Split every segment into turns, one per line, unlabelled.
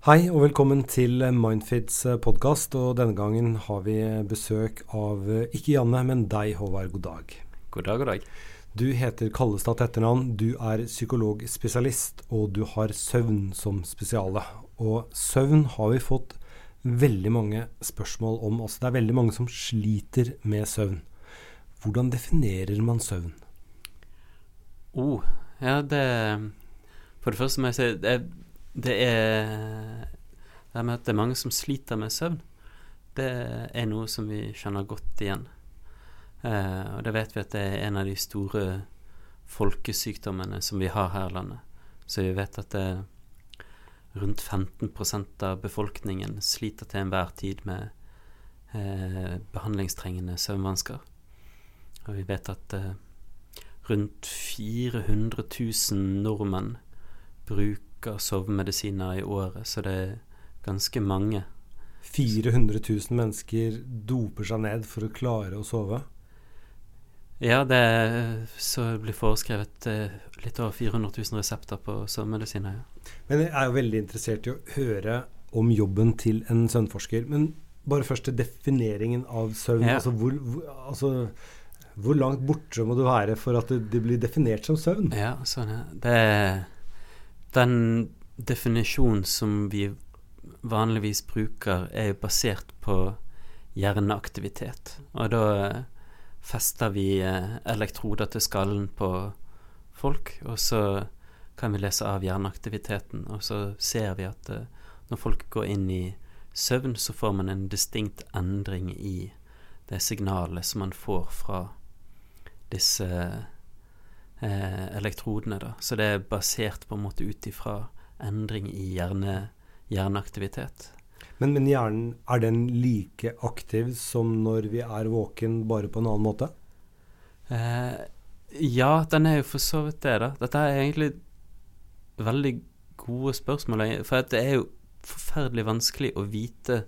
Hei og velkommen til Mindfits podkast. Og denne gangen har vi besøk av ikke Janne, men deg, Håvard. God dag.
God dag, god dag.
Du heter Kallestad til etternavn. Du er psykologspesialist, og du har søvn som spesiale. Og søvn har vi fått veldig mange spørsmål om. Altså det er veldig mange som sliter med søvn. Hvordan definerer man søvn?
Oh, ja, det For det første må jeg si det, det er Det med at det er mange som sliter med søvn, det er noe som vi kjenner godt igjen. Eh, og det vet vi at det er en av de store folkesykdommene som vi har her i landet. Så vi vet at det rundt 15% av befolkningen sliter til enhver tid med eh, behandlingstrengende søvnvansker. Og vi vet at eh, rundt 400 000 nordmenn bruker sovemedisiner i året, så det er ganske mange.
400 000 mennesker doper seg ned for å klare å sove?
Ja, det så blir foreskrevet eh, litt over 400 000 resepter på sovemedisiner. Ja.
Men jeg er jo veldig interessert i å høre om jobben til en søvnforsker. Men bare først til defineringen av søvn. Ja. Altså, hvor, hvor, altså, hvor, langt borte må du være for at det, det blir definert som søvn?
Ja, sånn ja. Det er den definisjonen som vi vanligvis bruker, er jo basert på hjerneaktivitet. Og da fester vi eh, elektroder til skallen på folk, og så kan vi lese av hjerneaktiviteten, og så ser vi at eh, når folk går inn i søvn, så får man en distinkt endring i det signalet som man får fra disse eh, elektrodene, da. Så det er basert på en måte ut ifra endring i hjerne, hjerneaktivitet.
Men, men, hjernen, er den like aktiv som når vi er våken, bare på en annen måte?
Eh, ja, den er jo for så vidt det, da. Dette er egentlig veldig gode spørsmål. For det er jo forferdelig vanskelig å vite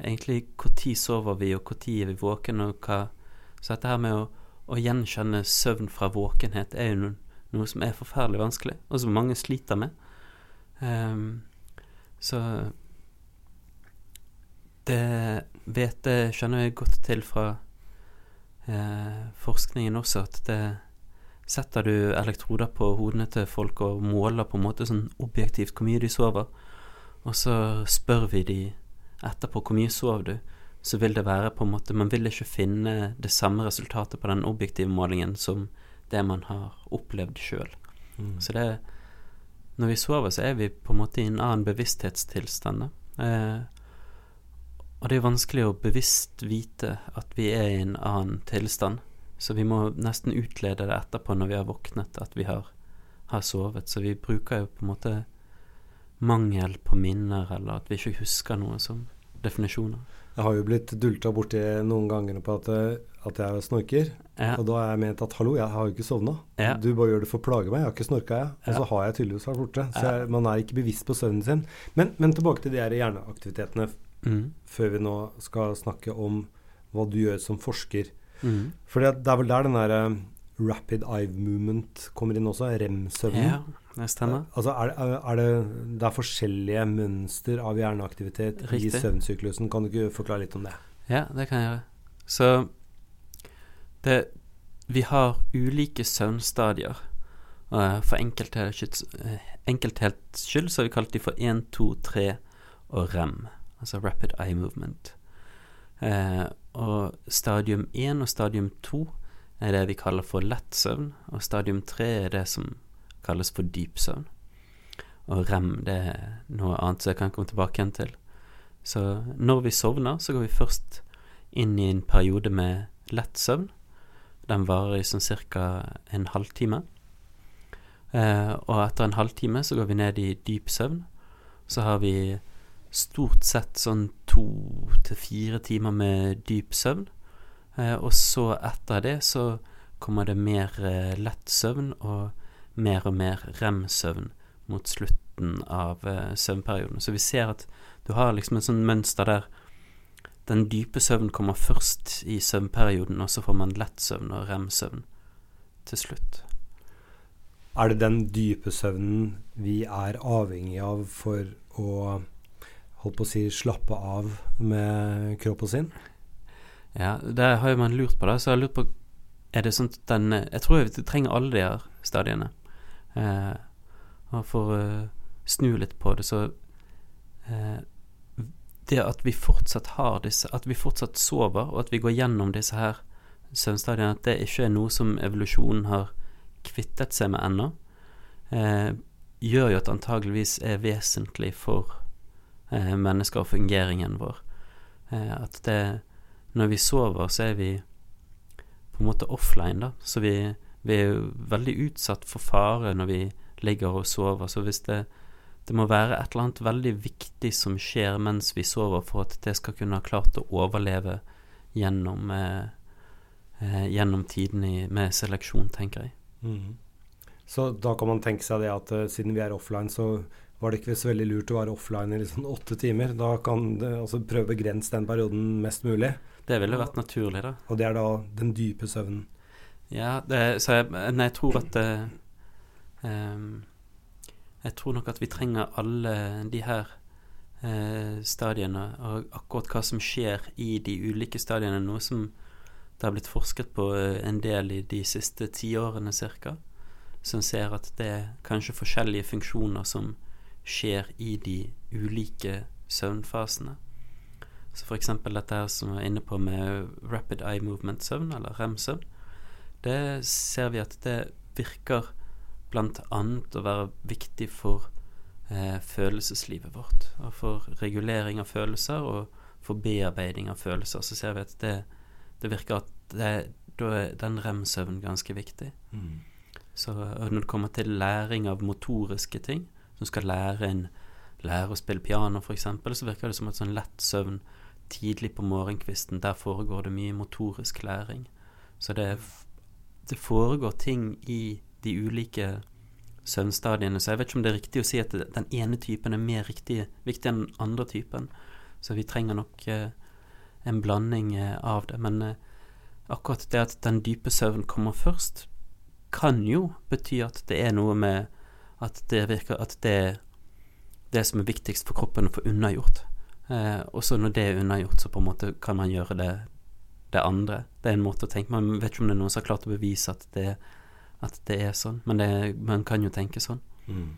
egentlig når sover vi, og når er vi våken, og hva Så dette her med å, å gjenkjenne søvn fra våkenhet er jo noe, som er forferdelig vanskelig, og som mange sliter med. Um, så det vet jeg, skjønner jeg godt til fra eh, forskningen også, at det setter du elektroder på hodene til folk og måler på en måte sånn objektivt hvor mye de sover, og så spør vi de etterpå hvor mye sov du, så vil det være på en måte Man vil ikke finne det samme resultatet på den objektive målingen som det man har opplevd sjøl. Mm. Så det Når vi sover, så er vi på en måte i en annen bevissthetstilstand. Eh, og det er vanskelig å bevisst vite at vi er i en annen tilstand, så vi må nesten utlede det etterpå når vi har våknet, at vi har, har sovet. Så vi bruker jo på en måte mangel på minner, eller at vi ikke husker noe som definisjoner.
Jeg har jo blitt dulta borti noen ganger på at, at jeg snorker. Ja. Og da har jeg ment at hallo, jeg har jo ikke sovna. Ja. Du bare gjør det for å plage meg. Jeg har ikke snorka, jeg. Og så har jeg tydeligvis vært borte. Så jeg, man er ikke bevisst på søvnen sin. Men, men tilbake til de her hjerneaktivitetene mm. før vi nå skal snakke om hva du gjør som forsker. Mm. For det, er vel der den der uh, rapid eye movement kommer inn også, rem-søvnen.
Ja, det stemmer.
Uh, altså er, er, det, det er forskjellige mønster av hjerneaktivitet Riktig. i søvnsyklusen. Kan du ikke forklare litt om det?
Ja, det kan jeg gjøre. Så det, vi har ulike søvnstadier. Uh, for enkelthets skyld så har vi kalt de for 1, 2, 3 og rem altså rapid eye movement. Eh, og stadium 1 og stadium 2 er det vi kaller for lett søvn, og stadium tre er det som kalles for dyp søvn. Og rem det er noe annet som jeg kan komme tilbake igjen til. Så når vi sovner, så går vi først inn i en periode med lett søvn. Den varer i sånn ca. en halvtime. Eh, og etter en halvtime så går vi ned i dyp søvn. Så har vi stort sett sånn to til fire timer med dyp søvn. Eh, og så etter det så kommer det mer eh, lett søvn og mer og mer rem-søvn mot slutten av eh, søvnperioden. Så vi ser at du har liksom et sånt mønster der den dype søvnen kommer først i søvnperioden, og så får man lett søvn og rem-søvn til slutt.
er det den dype søvnen vi er avhengig av for å holdt på å si slappe av med kropp og sinn?
Ja, det har jo man lurt på, da. Så jeg har lurt på Er det sånn at den Jeg tror vi trenger alle de her stadiene. Eh, og for å uh, snu litt på det, så eh, Det at vi fortsatt har disse At vi fortsatt sover, og at vi går gjennom disse her søvnstadiene, at det ikke er noe som evolusjonen har kvittet seg med ennå, eh, gjør jo at antageligvis er vesentlig for eh, mennesker og fungeringen vår. Eh, at det Når vi sover, så er vi på en måte offline, da. Så vi, vi er jo veldig utsatt for fare når vi ligger og sover. Så hvis det det må være et eller annet veldig viktig som skjer mens vi sover, for at det skal kunne ha klart å overleve gjennom, eh, eh, gjennom tiden i, med seleksjon, tenker jeg. Mm.
Så da kan man tenke seg det at uh, siden vi er offline, så var det ikke så veldig lurt å være offline i liksom åtte timer. Da kan du altså, prøve å begrense den perioden mest mulig.
Det ville vært naturlig, da.
Og det er da den dype søvnen.
Ja, det, så jeg, nei, jeg tror at um, Jeg tror nok at vi trenger alle de her uh, stadiene, og akkurat hva som skjer i de ulike stadiene, noe som det har blitt forsket på uh, en del i de siste tiårene ca. Som ser at det er kanskje forskjellige funksjoner som skjer i de ulike søvnfasene. Så eksempel dette her som vi er inne på med rapid eye movement-søvn, eller rem-søvn, det ser vi at det virker annet å være viktig for eh, følelseslivet vårt. Og for regulering av følelser og for bearbeiding av følelser. Så ser vi at det, det virker at det, da er den rem-søvnen ganske viktig. Mm. Så når det kommer til læring av motoriske ting, som skal lære en lære å spille piano, f.eks., så virker det som et sånn lett søvn tidlig på morgenkvisten. Der foregår det mye motorisk læring. Så det, det foregår ting i de ulike søvnstadiene. Så jeg vet ikke om det er riktig å si at den ene typen er mer riktig, viktig enn den andre typen. Så vi trenger nok eh, en blanding eh, av det. Men eh, akkurat det at den dype søvnen kommer først, kan jo bety at det er noe med at det virker at det er det som er viktigst for kroppen å få unnagjort. Eh, og så når det er unnagjort, så på en måte kan man gjøre det, det andre. Det er en måte å tenke Man vet ikke om det er noen som har klart å bevise at det, at det er sånn, men det, man kan jo tenke sånn. Mm.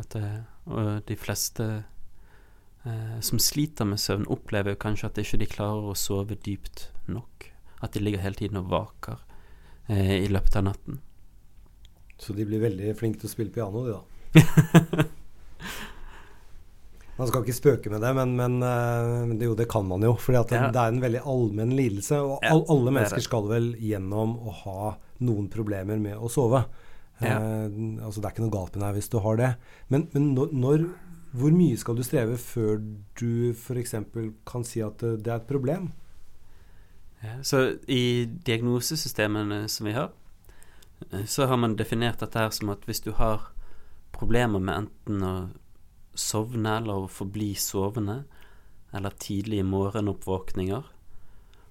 At, eh, og de fleste eh, som sliter med søvn, opplever kanskje at ikke de klarer å sove dypt nok. At de ligger hele tiden og vaker eh, i løpet av natten.
Så de blir veldig flinke til å spille piano, de da. man skal ikke spøke med det, men, men det, jo, det kan man jo. For ja. det er en veldig allmenn lidelse. Og ja, alle mennesker skal vel gjennom å ha noen problemer med å sove. Ja. Eh, altså Det er ikke noe galt med deg hvis du har det. Men, men når, hvor mye skal du streve før du f.eks. kan si at det er et problem?
så i diagnosesystemene som vi har, så har man definert dette her som at hvis du har problemer med enten å sovne eller å forbli sovende, eller tidlige morgenoppvåkninger,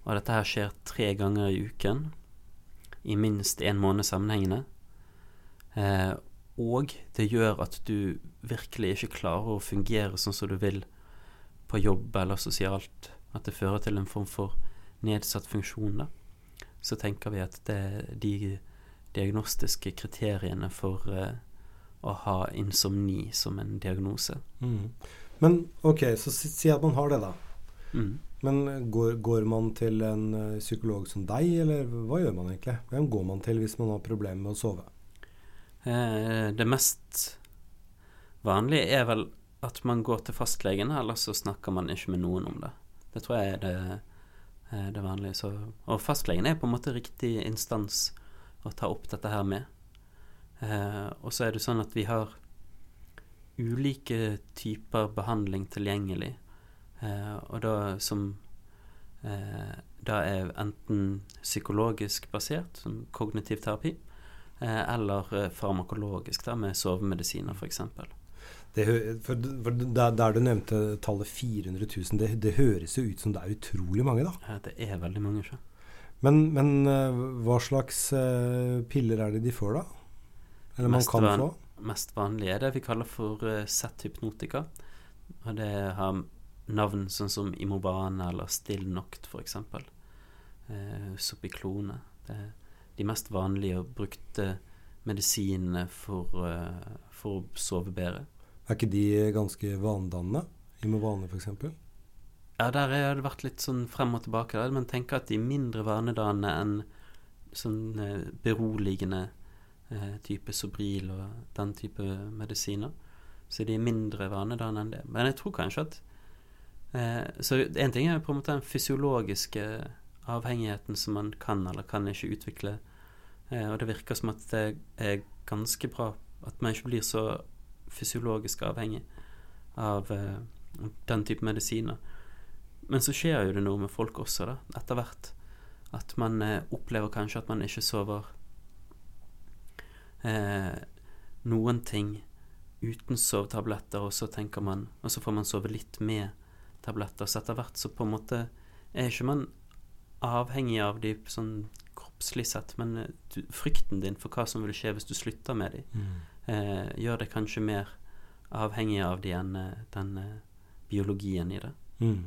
og dette her skjer tre ganger i uken i minst én måned sammenhengende, eh, og det gjør at du virkelig ikke klarer å fungere sånn som du vil på jobb eller sosialt, at det fører til en form for nedsatt funksjon, da, så tenker vi at det, de diagnostiske kriteriene for uh, å ha insomni som en diagnose. Mm.
Men ok, så si at man har det, da. Mm. Men går, går, man til en uh, psykolog som deg, eller hva gjør man egentlig? Hvem går man til hvis man har problemer med å sove?
Eh, det mest vanlige er vel at man går til fastlegen, eller så snakker man ikke med noen om det. Det tror jeg er det, det vanlige. Så, og fastlegen er på en måte riktig instans å ta opp dette her med. Eh, og så er det sånn at vi har ulike typer behandling tilgjengelig, eh, og da som eh, da er enten psykologisk basert, som kognitiv terapi, eh, eller eh, farmakologisk, da, med sovemedisiner f.eks.
Det, for, for der, der, du nevnte tallet 400 000, det, det, høres jo ut som det er utrolig mange, da?
Ja, det er veldig mange. Ikke?
Men, men uh, hva slags uh, piller er det de får, da? Eller man kan van, få?
Mest vanlige er det vi kaller for uh, Z-hypnotika. Og det har navn sånn som Imobane eller Stillnoct, f.eks. Eh, Sopiklone. Det er de mest vanlige og brukte medisinene for, for å sove bedre.
Er ikke de ganske vanedannende? Imobane, f.eks.?
Ja, der har det vært litt sånn frem og tilbake. Der. Men tenker at de er mindre vanedannende enn sånn eh, beroligende eh, type Sobril og den type medisiner. Så de er mindre vanedannende enn det. Men jeg tror kanskje at eh, Så én ting er på en måte den fysiologiske avhengigheten som man kan eller kan ikke utvikle. Eh, og det virker som at det er ganske bra at man ikke blir så fysiologisk avhengig av eh, den type medisiner. Men så skjer jo det noe med folk også, da, etter hvert. At man eh, opplever kanskje at man ikke sover eh, noen ting uten sovetabletter, og så tenker man Og så får man sove litt med tabletter. Så etter hvert så på en måte er ikke man avhengig av de sånn kroppslig sett, men eh, du, frykten din for hva som vil skje hvis du slutter med de, mm. eh, gjør det kanskje mer avhengig av de enn eh, den eh, biologien i det. Mm.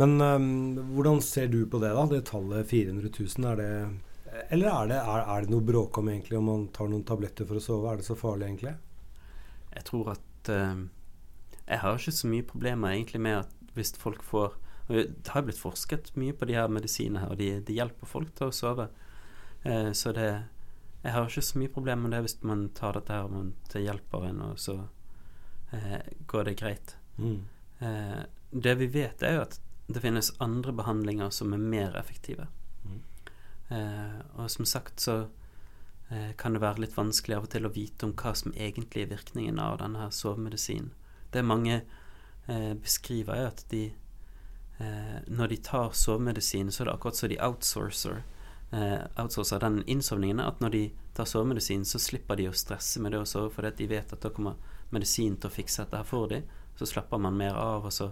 Men um, hvordan ser du på det, da? Det tallet 400 000, er det Eller er det, er, er det noe bråk om egentlig om man tar noen tabletter for å sove? Er det så farlig, egentlig?
Jeg tror at uh, Jeg har ikke så mye problemer egentlig med at hvis folk får Det har blitt forsket mye på de her medisinene her, og de, de hjelper folk til å sove. Uh, så det Jeg har ikke så mye problemer med det hvis man tar dette her til hjelper en, og så uh, går det greit. Mm. Eh, det vi vet, er jo at det finnes andre behandlinger som er mer effektive. Mm. Eh, og som sagt så eh, kan det være litt vanskelig av og til å vite om hva som egentlig er virkningen av denne her sovemedisinen. Det mange eh, beskriver, er at de når de tar sovemedisin, så er det akkurat som de outsourcer outsourcer den innsovningen. At når de tar sovemedisin, så slipper de å stresse med det å sove, fordi de vet at da kommer medisin til å fikse dette her for dem. Så slapper man mer av, og så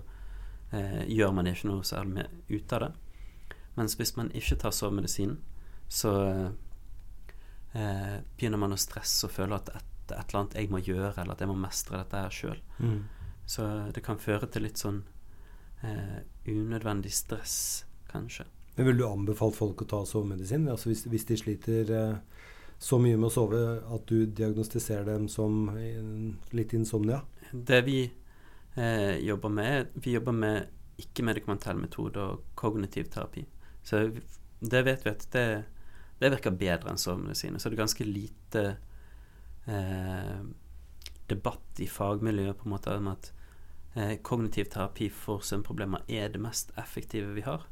eh, gjør man ikke noe særlig ut av det. Mens hvis man ikke tar sovemedisinen, så eh, begynner man å stresse og føle at et, et, eller annet jeg må gjøre, eller at jeg må mestre dette her sjøl. Mm. Så det kan føre til litt sånn eh, unødvendig stress, kanskje.
Men Vil du anbefalt folk å ta sovemedisin? Altså hvis, hvis de sliter eh, så mye med å sove at du diagnostiserer dem som litt insomnia?
Det vi eh, jobber med. Vi jobber med ikke-medikamentell metode og kognitiv terapi. Så det vet vi at det, det virker bedre enn sovemedisin. Så det er ganske lite eh, debatt i fagmiljøet på en måte om at eh, kognitiv terapi for søvnproblemer er det mest effektive vi har.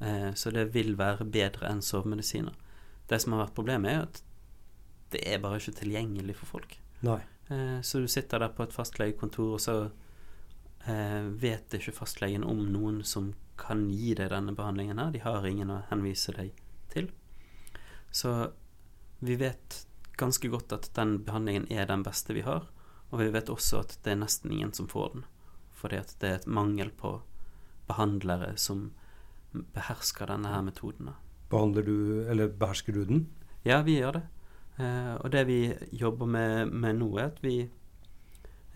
Eh, så det vil være bedre enn sovemedisiner. Det som har vært problemet, er at det er bare ikke tilgjengelig for folk. Eh, så du sitter der på et fastlegekontor, og så vet ikke fastlegen om noen som kan gi deg denne behandlingen her. De har ingen å henvise deg til. Så vi vet ganske godt at den behandlingen er den beste vi har. Og vi vet også at det er nesten ingen som får den. Fordi at det er et mangel på behandlere som behersker denne her metoden.
Behandler du, eller behersker du den?
Ja, vi gjør det. Eh, og det vi jobber med, med nå, er at vi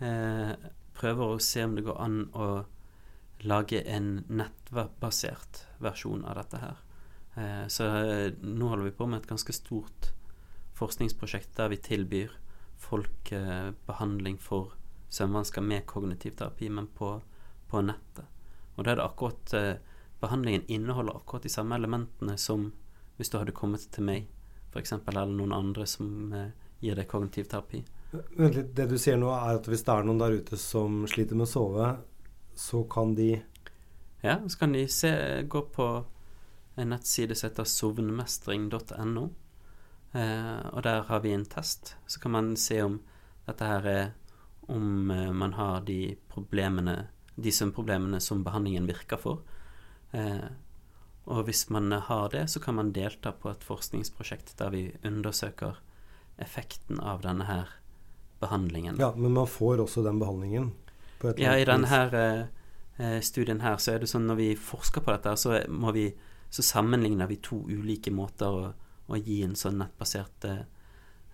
eh, prøver å se om det går an å lage en nettbasert versjon av dette her. Eh, så eh, nå holder vi på med et ganske stort forskningsprosjekt der vi tilbyr folk eh, behandling for søvnvansker med kognitiv terapi, men på, på nettet. Og da er det akkurat Behandlingen inneholder akkurat de samme elementene som hvis du hadde kommet til meg, f.eks., eller noen andre som gir deg kognitiv terapi.
Det du sier nå, er at hvis det er noen der ute som sliter med å sove, så kan de
Ja, så kan de se, gå på en nettside som heter sovnemestring.no. Eh, og der har vi en test. Så kan man se om dette her er Om eh, man har de problemene De søvnproblemene som behandlingen virker for. Eh, og hvis man har det, så kan man delta på et forskningsprosjekt der vi undersøker effekten av denne her behandlingen.
Ja, men man får også den behandlingen?
På et ja, i denne her, eh, studien her så er det sånn når vi forsker på dette, så, vi, så sammenligner vi to ulike måter å, å gi en sånn nettbasert eh,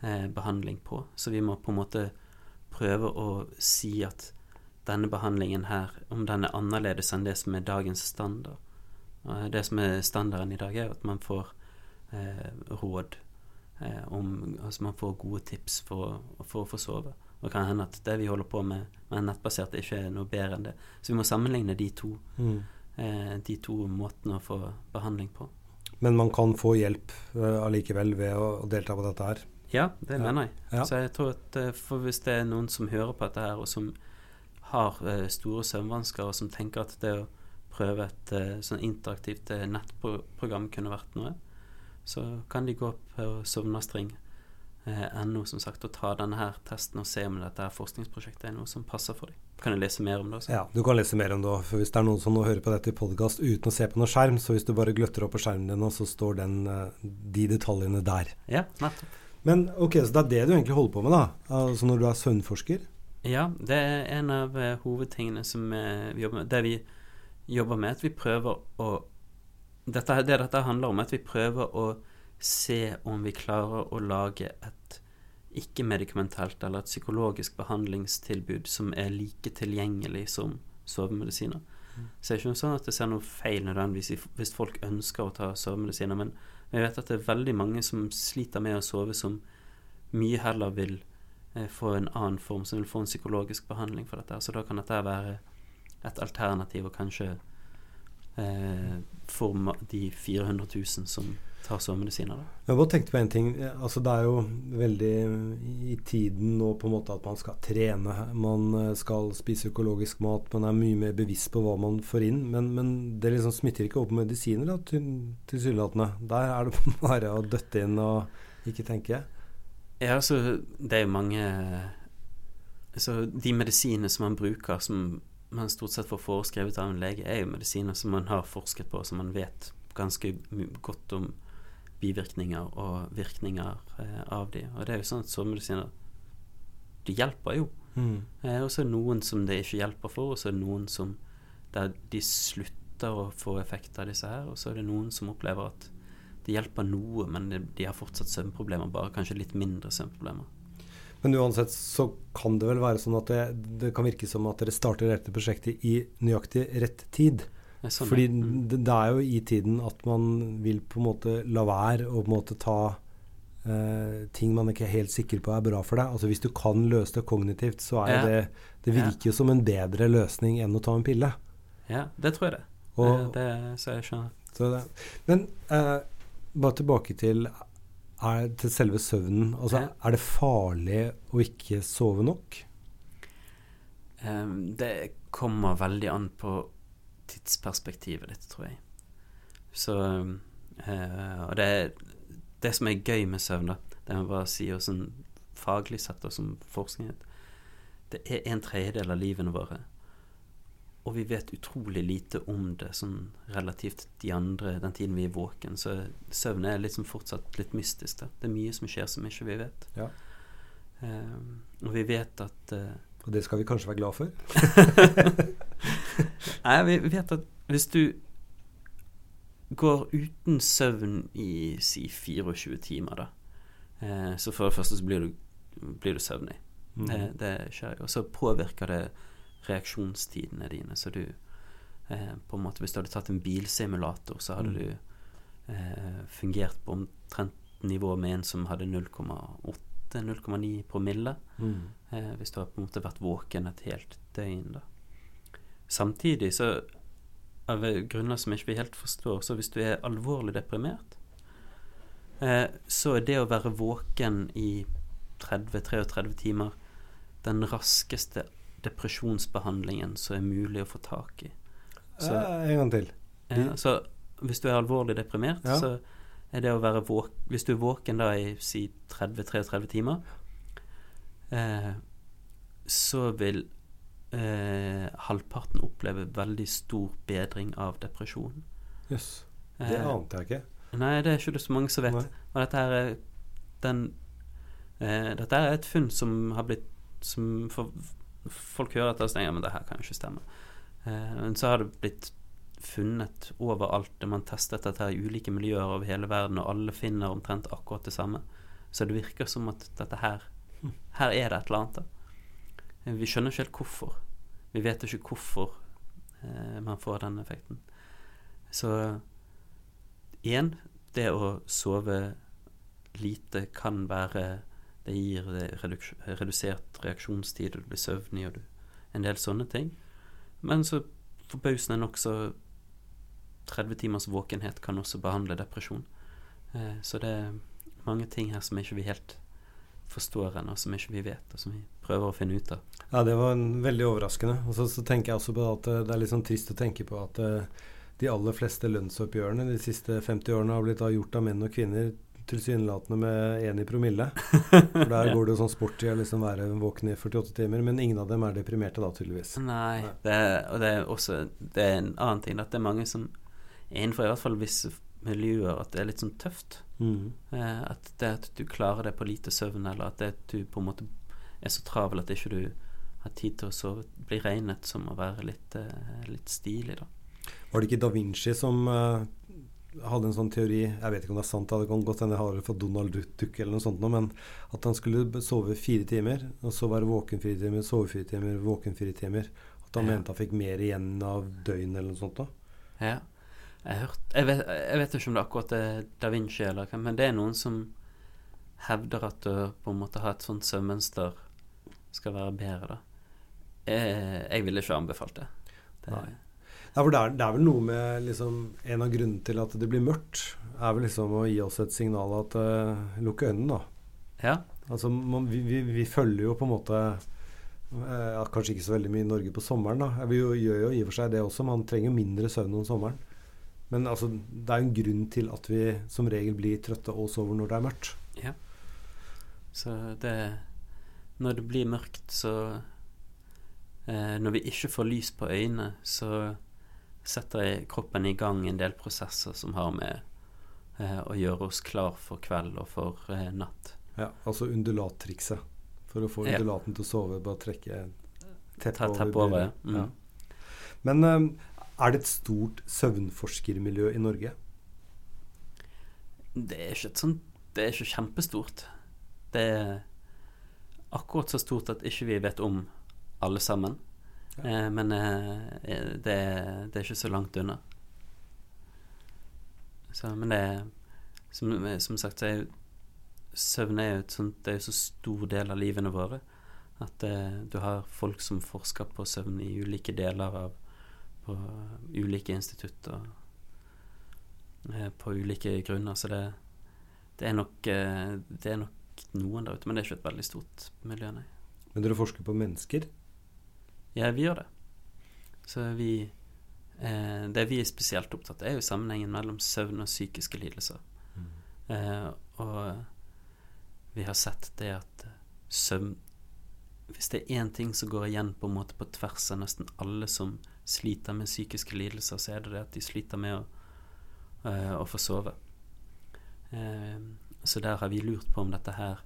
eh, behandling på. Så vi må på en måte prøve å si at denne behandlingen her, om den er annerledes enn det som er dagens standard. Det som er standarden i dag, er at man får eh, råd eh, om Altså man får gode tips for, for, å få sove. Og det kan hende at det vi holder på med med nettbasert, ikke er noe bedre enn det. Så vi må sammenligne de to, mm. eh, de to måtene å få behandling på.
Men man kan få hjelp uh, allikevel ved å, å, delta på dette her?
Ja, det ja. mener jeg. Ja. Så jeg tror at uh, for hvis det er noen som hører på dette her, og som har uh, store søvnvansker, og som tenker at det å prøve et sånn interaktivt nettprogram kunne vært noe, så kan de gå på Sovnastring.no eh, som sagt, og ta denne her testen og se om dette her forskningsprosjektet er noe som passer for dem. Kan jeg lese mer om det også?
Ja, du kan lese mer om det. For hvis det er noen som nå hører på dette i podkast uten å se på noen skjerm, så hvis du bare gløtter opp på skjermen din så står den, eh, de detaljene der.
Ja, nettopp.
Men ok, så det er det du egentlig holder på med, da? Altså når du er søvnforsker?
Ja, det er en av uh, hovedtingene som vi jobber med. Det vi jobber med, at vi prøver å dette, Det dette handler om, er at vi prøver å se om vi klarer å lage et ikke-medikamentelt eller et psykologisk behandlingstilbud som er like tilgjengelig som sovemedisiner. Mm. Så det er ikke sånn at det ser noe feil nødvendigvis hvis folk ønsker å ta sovemedisiner, men jeg vet at det er veldig mange som sliter med å sove, som mye heller vil eh, få en annen form, som vil få en psykologisk behandling for dette. Så da kan dette være et alternativ, og kanskje eh, for de 400 000 som tar sovemedisiner.
Jeg bare tenkte på en ting. Altså, det er jo veldig i tiden nå på en måte at man skal trene. Man eh, skal spise økologisk mat. Man er mye mer bevisst på hva man får inn. Men, men det liksom smitter ikke over på medisiner, tilsynelatende. Der er det bare å døtte inn og ikke tenke.
Ja, altså det er jo mange Altså de medisinene som man bruker, som man stort sett får foreskrevet av en lege, er jo medisiner som man har forsket på, som man vet ganske godt om bivirkninger og virkninger eh, av de. Og det er jo sånn at sovemedisiner de hjelper jo. Mm. Eh, og så er det noen som det ikke hjelper for, og så er det noen som der de slutter å få effekt av disse her, og så er det noen som opplever at det hjelper noe, men de har fortsatt søvnproblemer, bare kanskje litt mindre søvnproblemer.
Men uansett så kan det vel være sånn at det, det kan virke som at dere starter dette prosjektet i nøyaktig rett tid. Sånn, Fordi mm. det, det, er jo i tiden at man vil på en måte la være å på en måte ta eh, ting man ikke er helt sikker på er bra for deg. Altså Hvis du kan løse det kognitivt, så er ja. det Det virker jo som en bedre løsning enn å ta en pille.
Ja, det tror jeg det. Og, det, det så jeg skjønner. Så
det. Men eh, bare tilbake til, er, til selve søvnen. Altså. Er det farlig å ikke sove nok?
Um, det kommer veldig an på tidsperspektivet ditt, tror jeg. Så uh, Og det, det som er gøy med søvn, da, det må jeg bare si, og sånn faglig sett og som forskning, det er en tredjedel av livene våre. Og vi vet utrolig lite om det sånn relativt de andre, den tiden vi er våken. Så søvn er liksom fortsatt litt mystisk. Da. Det er mye som skjer som ikke vi vet. Ja. Um, og vi vet at uh,
Og det skal vi kanskje være glad for?
Nei, vi vet at hvis du går uten søvn i si 24 timer, da, uh, så for det første så blir du, blir du søvnig. Mm. Det, det, skjer jo. Og så påvirker det reaksjonstidene dine. Så du eh, på en måte Hvis du hadde tatt en bilsimulator, så hadde mm. du eh, fungert på omtrent nivå med en som hadde 0,8-0,9 promille. Mm. Eh, hvis du har på en måte vært våken et helt døgn, da. Samtidig så av grunner som jeg ikke helt forstår, så hvis du er alvorlig deprimert, eh, så er det å være våken i 30-33 timer den raskeste depresjonsbehandlingen som er mulig å få tak i.
Så, eh, en gang til.
Eh, så hvis du er alvorlig deprimert, ja. så er det å være våken Hvis du er våken da i si 30-33 timer, eh, så vil eh, halvparten oppleve veldig stor bedring av depresjon.
Jøss. Yes. Det eh, ante jeg ikke.
Nei, det er ikke det så mange som vet. Nei. Og dette her er den eh, Dette er et funn som har blitt Som for, folk hører dette og tenker men det her kan jo ikke stemme. Eh, men så har det blitt funnet overalt. Man testet dette i ulike miljøer over hele verden, og alle finner omtrent akkurat det samme. Så det virker som at dette her Her er det et eller annet. da. Vi skjønner ikke helt hvorfor. Vi vet ikke hvorfor eh, man får den effekten. Så igjen, det å sove lite kan være Det gir redusert reaksjonstid, og du blir søvnig, og du En del sånne ting. Men så forbausende nok så 30 timers våkenhet kan også behandle depresjon. Eh, så det er mange ting her som ikke vi helt forstår ennå, som ikke vi vet, og som vi prøver å finne ut av.
Ja, det var veldig overraskende. Og så, så, tenker jeg også på at eh, det er litt sånn trist å tenke på at uh, de aller fleste lønnsoppgjørene de siste 50 årene har blitt gjort av menn og kvinner tilsynelatende med én i promille. For Der går det jo sånn sport i å liksom være våken i 48 timer, men ingen av dem er deprimerte da, tydeligvis.
Nei, Nei. Det og det er også det er en annen ting, at det er mange som innenfor i hvert fall visse miljøer at det er litt sånn tøft. Mm. Eh, at det at du klarer det på lite søvn, eller at det at du på en måte er så travel at ikke du har tid til å sove, blir regnet som å være litt, eh, litt stilig, da.
Var det ikke da Vinci som uh, hadde en sånn teori Jeg vet ikke om det er sant, det kan godt hende jeg har fått Donald Duck eller noe sånt, men at han skulle sove fire timer, og så være våken fire timer, sove fire timer, våken fire timer. At han ja. mente han fikk mer igjen av døgn eller noe sånt. da.
Ja. Jeg, hørt, jeg, vet, jeg, vet, ikke om det akkurat er da Vinci eller hva, men det er noen som hevder at å på en måte ha et sånt søvnmønster skal være bedre, da. Jeg, jeg ville ikke anbefalt det. det
Nei. Ja, for det er, det er, vel noe med liksom, En av grunnene til at det blir mørkt, er vel liksom å gi oss et signal at uh, Lukk øynene, da.
Ja.
Altså, man, vi, vi, vi, følger jo på en måte uh, Kanskje ikke så veldig mye i Norge på sommeren, da. Vi gjør jo i og for seg det også. Man trenger mindre søvn om sommeren. Men altså, det er en grunn til at vi som regel blir trøtte og sover når det er mørkt.
Ja. Så det Når det blir mørkt, så eh, Når vi ikke får lys på øynene, så setter kroppen i gang en del prosesser som har med eh, å gjøre oss klar for kveld og for eh, natt.
Ja, altså undulattrikset. For å få undulaten ja. til å sove, bare trekke teppet over.
Tepp over. Mm. ja.
Men um, er det et stort søvnforskermiljø i Norge?
Det er ikke sånt Det er ikke kjempestort. Det er akkurat så stort at ikke vi vet om alle sammen. Ja. Eh, men eh, det, det, er ikke så langt unna. Så, men det er som, som sagt, er, søvn er jo sånt, det er jo så stor del av livene våre at eh, du har folk som forsker på søvn i ulike deler av på ulike institutter eh, på ulike grunner. Så det, det, er nok, eh, det er nok noen der ute, men det er ikke et veldig stort miljø, nei.
Men dere forsker på mennesker?
Ja, vi gjør det. Så vi eh, Det vi er spesielt opptatt av, er jo sammenhengen mellom søvn og psykiske lidelser. Mm. Eh, og vi har sett det at søvn Hvis det er én ting som går igjen på en måte på tvers av nesten alle som sliter med psykiske lidelser, så er det det at de sliter med å, eh, å få sove. Uh, så der har vi lurt på om dette her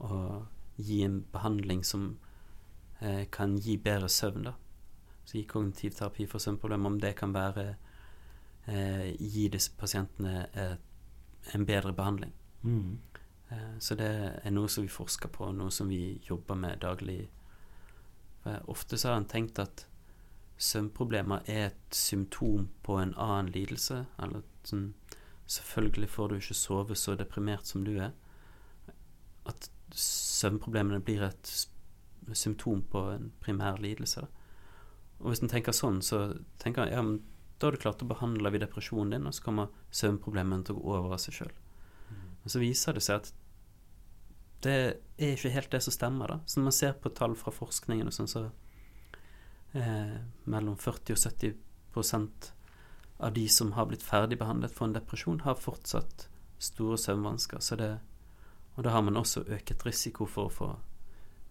å gi en behandling som kan gi bedre søvn, da. Så gi kognitiv terapi for søvnproblemer, om det kan være Gi disse pasientene en bedre behandling. Mm. Så det er noe som vi forsker på, noe som vi jobber med daglig. ofte så har en tenkt at søvnproblemer er et symptom på en annen lidelse. Eller sånn Selvfølgelig får du ikke sove så deprimert som du er. At søvnproblemene blir et symptom på en primær lidelse. Og hvis en tenker sånn, så tenker en ja, men da har du klart å behandle vi depresjonen din, og så kommer søvnproblemene til å gå over av seg sjøl. Mm. Men så viser det seg at det er ikke helt det som stemmer, da. Så når man ser på tall fra forskningen og sånn, så eh, mellom 40 og 70% av de som har blitt ferdigbehandlet for en depresjon, har fortsatt store søvnvansker. Så det, og da har man også øket risiko for å få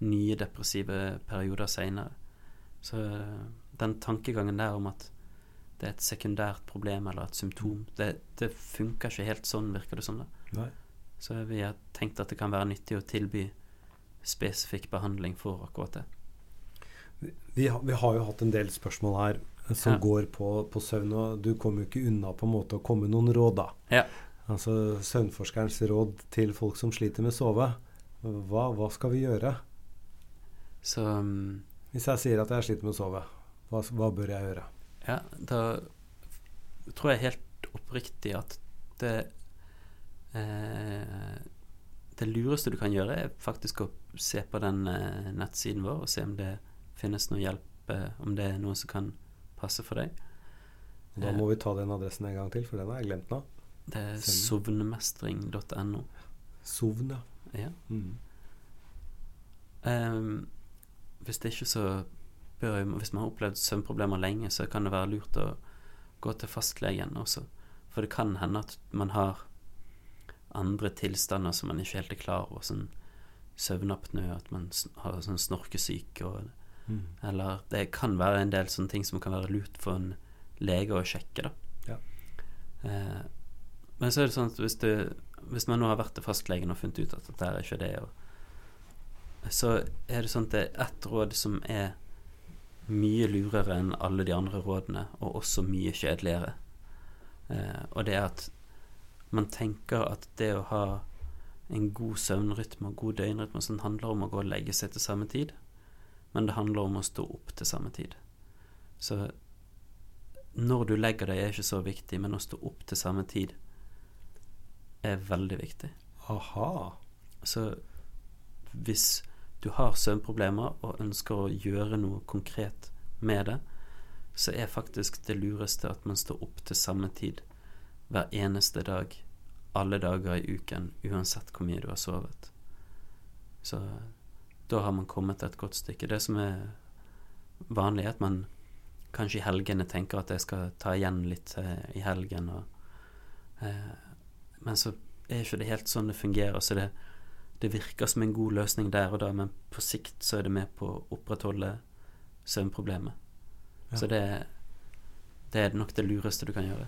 nye depressive perioder seinere. Så den tankegangen der om at det er et sekundært problem eller et symptom, det, det funker ikke helt sånn, virker det som. det. Så vi har tenkt at det kan være nyttig å tilby spesifikk behandling for akkurat det.
Vi, vi, har jo hatt en del spørsmål her som ja. går på, på, søvn, og du kommer jo ikke unna på en måte å komme noen råd, da.
Ja.
Altså søvnforskerens råd til folk som sliter med å sove. Hva, hva skal vi gjøre?
Så um,
Hvis jeg sier at jeg sliter med å sove, hva, hva bør jeg gjøre?
Ja, da tror jeg helt oppriktig at det eh, Det lureste du kan gjøre, er faktisk å se på den eh, nettsiden vår og se om det finnes noe hjelp, eh, om det er noe som kan passe for deg.
Da må vi ta den adressen en gang til, for den har jeg glemt nå.
Det er sovnemestring.no.
Sovn, ja.
ja. Mm. Um, hvis det ikke så bør Hvis man har opplevd søvnproblemer lenge, så kan det være lurt å gå til fastlegen også. For det kan hende at man har andre tilstander som man ikke helt er klar over. Sånn søvnapnø, at man har sånn snorkesyke og mm. Eller det kan være en del sånne ting som kan være lurt for en lege å sjekke, da. Ja. Eh, men så er det sånn at hvis, du, hvis man nå har vært til fastlegen og funnet ut at dette er ikke det, og, så er det sånn at det er ett råd som er mye lurere enn alle de andre rådene, og også mye kjedeligere. Eh, og det er at man tenker at det å ha en god søvnrytme og god døgnrytme sånn handler om å gå og legge seg til samme tid, men det handler om å stå opp til samme tid. Så når du legger deg, er ikke så viktig, men å stå opp til samme tid er veldig viktig.
Aha.
Så hvis du har søvnproblemer og ønsker å gjøre noe konkret med det, så er faktisk det lureste at man står opp til samme tid hver eneste dag, alle dager i uken, uansett hvor mye du har sovet. Så da har man kommet et godt stykke. Det som er vanlig, er at man kanskje i helgene tenker at jeg skal ta igjen litt eh, i helgen, og eh, men så er ikke det helt sånn det fungerer. Så det, det, virker som en god løsning der og da, men på sikt så er det med på å opprettholde søvnproblemet. Ja. Så det, det er nok det lureste du kan gjøre.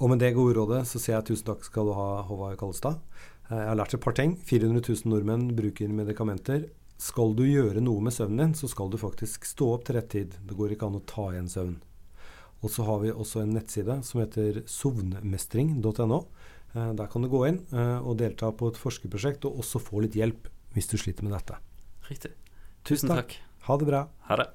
Og med det gode rådet så sier jeg tusen takk skal du ha, Håvard Kallestad. Eh, jeg har lært et par ting. 400 000 nordmenn bruker medikamenter. Skal du gjøre noe med søvnen din, så skal du faktisk stå opp til rett tid. Det går ikke an å ta igjen søvn. Og så har vi også en nettside som heter sovnmestring.no. Eh, der kan du gå inn eh, og delta på et forskerprosjekt, og også få litt hjelp hvis du sliter med dette.
Riktig. Tusen takk. takk.
Ha det bra.
Ha det.